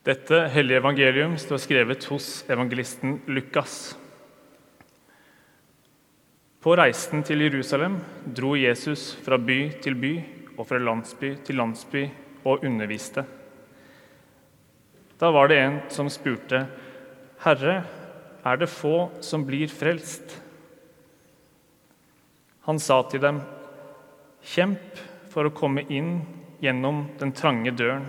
Dette hellige evangelium står skrevet hos evangelisten Lukas. På reisen til Jerusalem dro Jesus fra by til by og fra landsby til landsby og underviste. Da var det en som spurte, 'Herre, er det få som blir frelst?' Han sa til dem, 'Kjemp for å komme inn gjennom den trange døren.'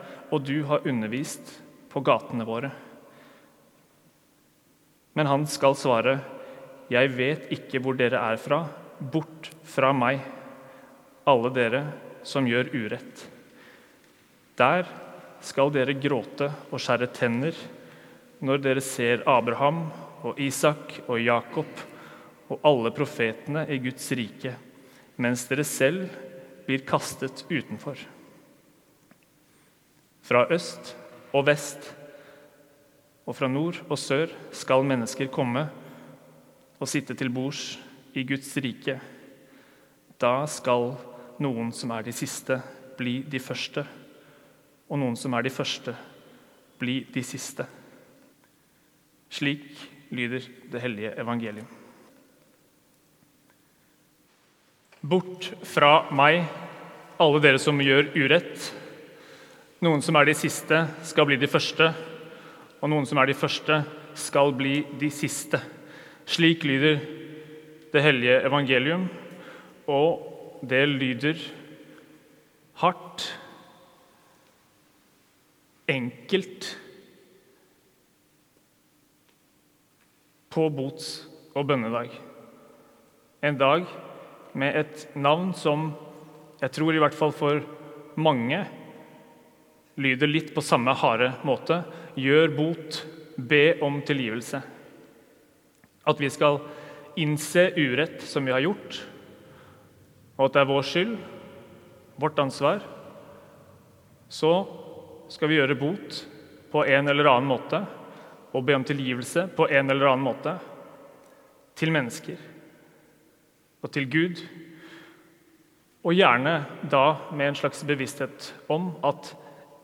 og du har undervist på gatene våre. Men han skal svare, Jeg vet ikke hvor dere er fra, bort fra meg, alle dere som gjør urett. Der skal dere gråte og skjære tenner når dere ser Abraham og Isak og Jakob og alle profetene i Guds rike, mens dere selv blir kastet utenfor. Fra øst og vest og fra nord og sør skal mennesker komme og sitte til bords i Guds rike. Da skal noen som er de siste, bli de første, og noen som er de første, bli de siste. Slik lyder det hellige evangelium. Bort fra meg, alle dere som gjør urett. Noen som er de siste, skal bli de første, og noen som er de første, skal bli de siste. Slik lyder det hellige evangelium, og det lyder hardt, enkelt, på bots- og bønnedag. En dag med et navn som jeg tror i hvert fall for mange lyder litt på samme harde måte. Gjør bot, be om tilgivelse. At vi skal innse urett som vi har gjort, og at det er vår skyld, vårt ansvar. Så skal vi gjøre bot på en eller annen måte og be om tilgivelse på en eller annen måte til mennesker og til Gud. Og gjerne da med en slags bevissthet om at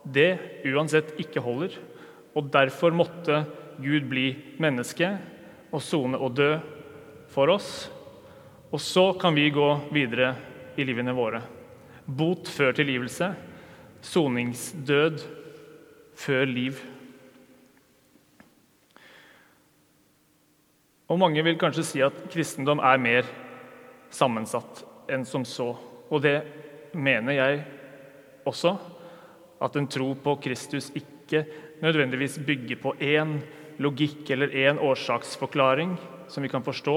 det uansett ikke holder. Og derfor måtte Gud bli menneske og sone og dø for oss. Og så kan vi gå videre i livene våre. Bot før tilgivelse. Soningsdød før liv. Og Mange vil kanskje si at kristendom er mer sammensatt enn som så. Og det mener jeg også. At en tro på Kristus ikke nødvendigvis bygger på én logikk eller én årsaksforklaring som vi kan forstå.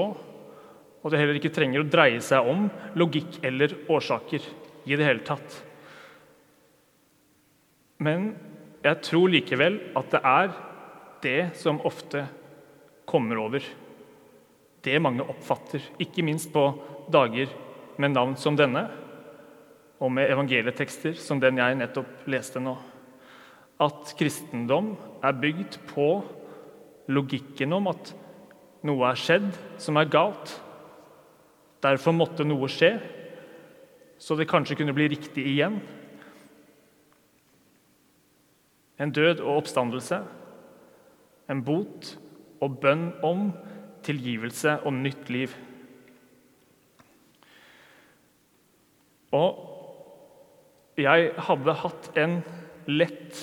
Og det heller ikke trenger å dreie seg om logikk eller årsaker i det hele tatt. Men jeg tror likevel at det er det som ofte kommer over det mange oppfatter, ikke minst på dager med navn som denne, og med evangelietekster som den jeg nettopp leste nå. At kristendom er bygd på logikken om at noe er skjedd som er galt. Derfor måtte noe skje, så det kanskje kunne bli riktig igjen. En død og oppstandelse, en bot og bønn om tilgivelse og nytt liv. Og jeg hadde hatt en lett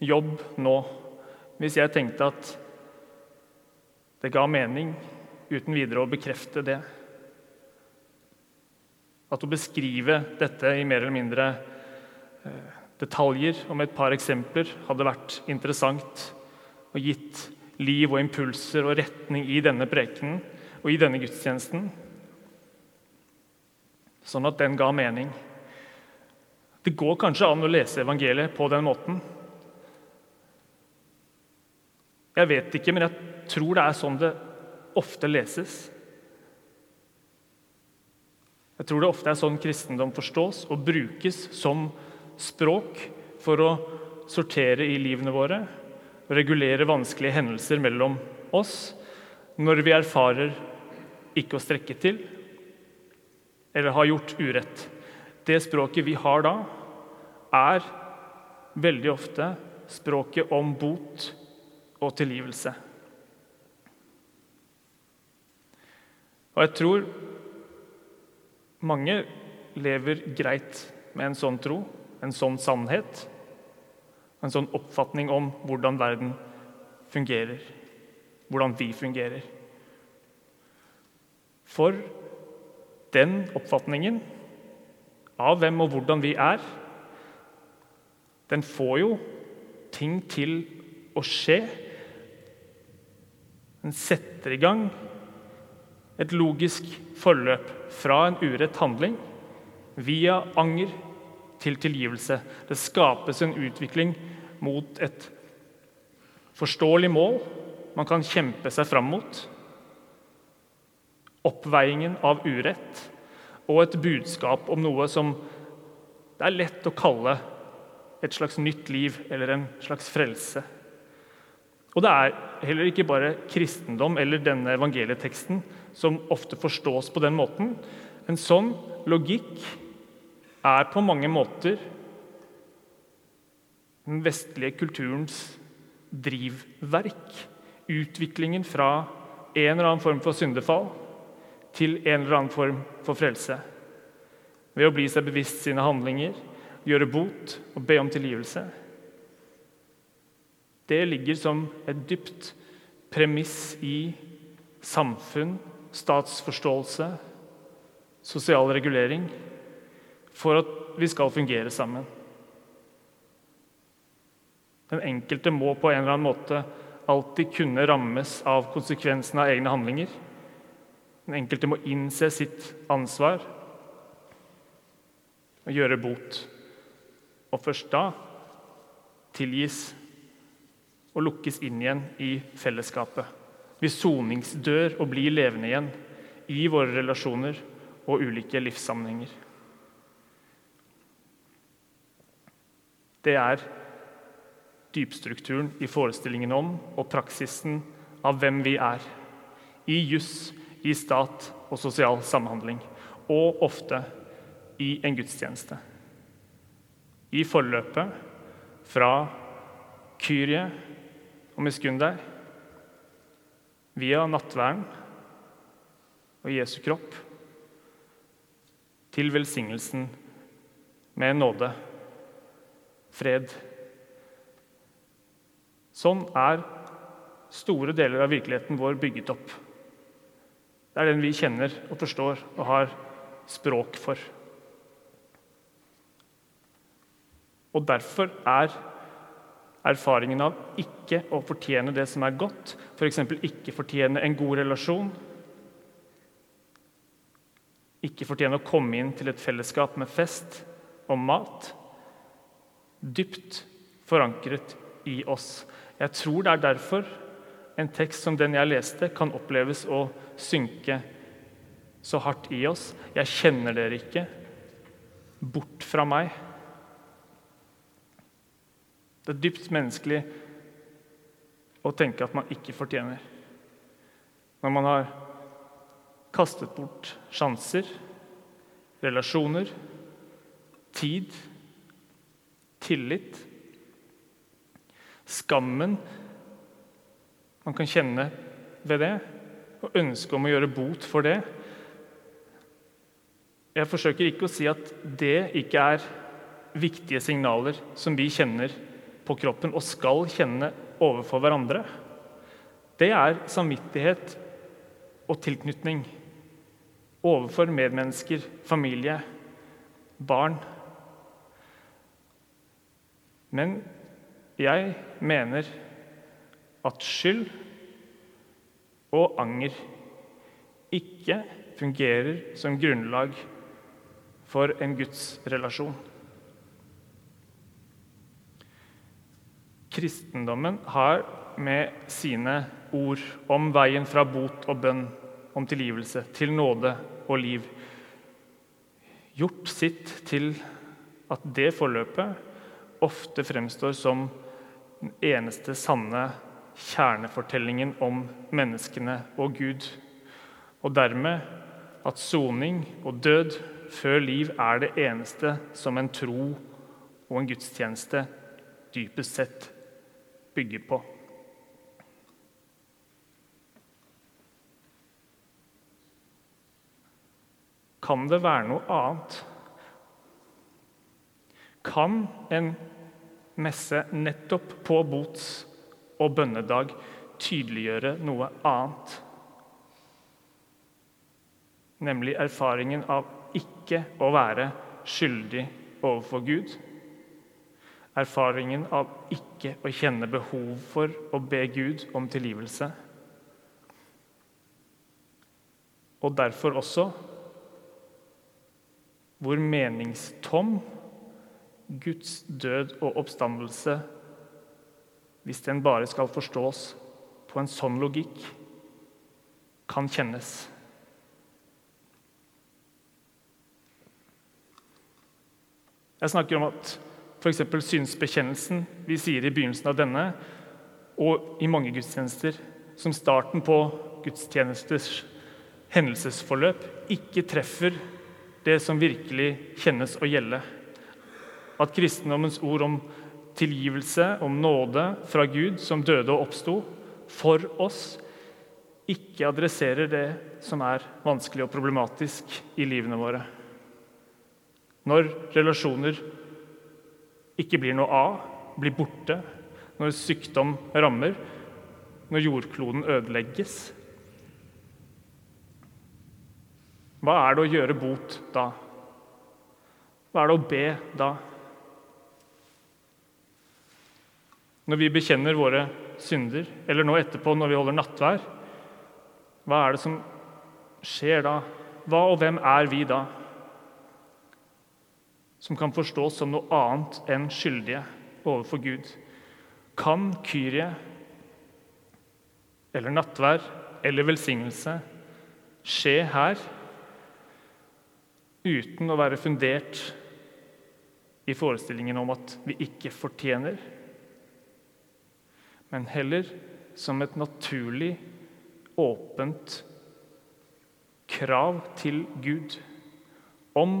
jobb nå hvis jeg tenkte at det ga mening uten videre å bekrefte det. At å beskrive dette i mer eller mindre detaljer detaljer om et par eksempler hadde vært interessant og gitt liv og impulser og retning i denne prekenen og i denne gudstjenesten, sånn at den ga mening. Det går kanskje an å lese evangeliet på den måten, Jeg vet ikke, men jeg tror det er sånn det ofte leses. Jeg tror det ofte er sånn kristendom forstås og brukes som språk for å sortere i livene våre og regulere vanskelige hendelser mellom oss når vi erfarer ikke å strekke til eller har gjort urett. Det språket vi har da, er veldig ofte språket om bot og tilgivelse. Og jeg tror mange lever greit med en sånn tro, en sånn sannhet, en sånn oppfatning om hvordan verden fungerer, hvordan vi fungerer. For den oppfatningen av hvem og hvordan vi er, den får jo ting til å skje. Den setter i gang et logisk forløp fra en urett handling via anger til tilgivelse. Det skapes en utvikling mot et forståelig mål man kan kjempe seg fram mot. Oppveiingen av urett og et budskap om noe som det er lett å kalle et slags nytt liv eller en slags frelse. Og det er heller ikke bare kristendom eller denne evangelieteksten som ofte forstås på den måten. En sånn logikk er på mange måter den vestlige kulturens drivverk. Utviklingen fra en eller annen form for syndefall til en eller annen form for frelse. Ved å bli seg bevisst sine handlinger, gjøre bot og be om tilgivelse. Det ligger som et dypt premiss i samfunn, statsforståelse, sosial regulering, for at vi skal fungere sammen. Den enkelte må på en eller annen måte alltid kunne rammes av konsekvensene av egne handlinger. Den enkelte må innse sitt ansvar og gjøre bot. Og først da tilgis og lukkes inn igjen i fellesskapet. Vi soningsdør og blir levende igjen i våre relasjoner og ulike livssammenhenger. Det er dypstrukturen i forestillingen om og praksisen av hvem vi er. I juss, i stat og sosial samhandling. Og ofte i en gudstjeneste. I forløpet fra Kyrie og Miskunder via nattverden og Jesu kropp, til velsignelsen med nåde, fred. Sånn er store deler av virkeligheten vår bygget opp. Det er den vi kjenner og forstår og har språk for. Og derfor er erfaringen av ikke å fortjene det som er godt, f.eks. ikke fortjene en god relasjon, ikke fortjene å komme inn til et fellesskap med fest og mat, dypt forankret i oss. Jeg tror det er derfor en tekst som den jeg leste, kan oppleves å synke så hardt i oss. Jeg kjenner dere ikke. Bort fra meg. Det er dypt menneskelig å tenke at man ikke fortjener. Når man har kastet bort sjanser, relasjoner, tid, tillit. Skammen man kan kjenne ved det, og ønske om å gjøre bot for det. Jeg forsøker ikke å si at det ikke er viktige signaler som vi kjenner på kroppen og skal kjenne overfor hverandre, det er samvittighet og tilknytning overfor medmennesker, familie, barn. Men jeg mener at skyld og anger ikke fungerer som grunnlag for en gudsrelasjon. Kristendommen har med sine ord om veien fra bot og bønn, om tilgivelse, til nåde og liv, gjort sitt til at det forløpet ofte fremstår som den eneste sanne kjernefortellingen om menneskene og Gud. Og dermed at soning og død før liv er det eneste som en tro og en gudstjeneste dypest sett bygger på. Kan det være noe annet? Kan en messe nettopp på bots- og bønnedag tydeliggjøre noe annet? Nemlig erfaringen av ikke å være skyldig overfor Gud. Erfaringen av ikke å kjenne behov for å be Gud om tilgivelse. Og derfor også hvor meningstom Guds død og oppstandelse, hvis den bare skal forstås på en sånn logikk, kan kjennes. Jeg snakker om at f.eks. synsbekjennelsen vi sier i begynnelsen av denne, og i mange gudstjenester, som starten på gudstjenesters hendelsesforløp, ikke treffer det som virkelig kjennes å gjelde at kristendommens ord om tilgivelse, om nåde fra Gud som døde og oppsto, for oss ikke adresserer det som er vanskelig og problematisk i livene våre. Når relasjoner ikke blir noe av, blir borte, når sykdom rammer, når jordkloden ødelegges Hva er det å gjøre bot da? Hva er det å be da? når vi bekjenner våre synder, eller nå etterpå når vi holder nattvær, hva er det som skjer da? Hva og hvem er vi da? Som kan forstås som noe annet enn skyldige overfor Gud. Kan Kyrie eller nattvær eller velsignelse skje her uten å være fundert i forestillingen om at vi ikke fortjener men heller som et naturlig, åpent krav til Gud om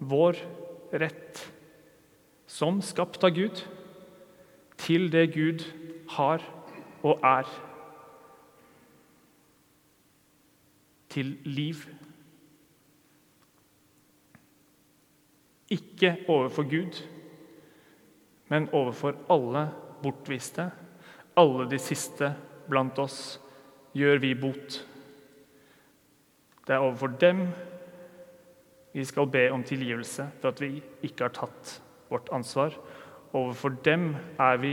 vår rett som skapt av Gud til det Gud har og er. Til liv. Ikke overfor Gud, men overfor alle bortviste alle de siste blant oss gjør vi bot. Det er overfor dem vi skal be om tilgivelse for at vi ikke har tatt vårt ansvar. Overfor dem er vi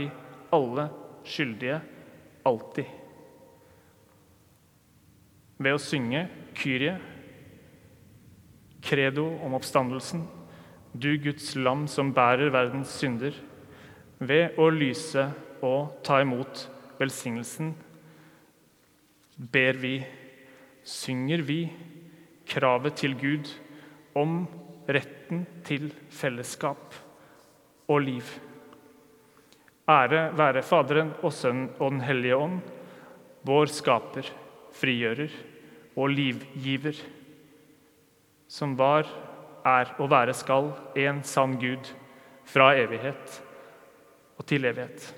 alle skyldige alltid. Ved å synge Kyrie, credo om oppstandelsen, du Guds lam som bærer verdens synder, ved å lyse og ta imot velsignelsen, ber vi, synger vi kravet til Gud om retten til fellesskap og liv. Ære være Faderen og Sønnen og Den hellige ånd, vår skaper, frigjører og livgiver, som var, er og være skal en sann Gud fra evighet og til evighet.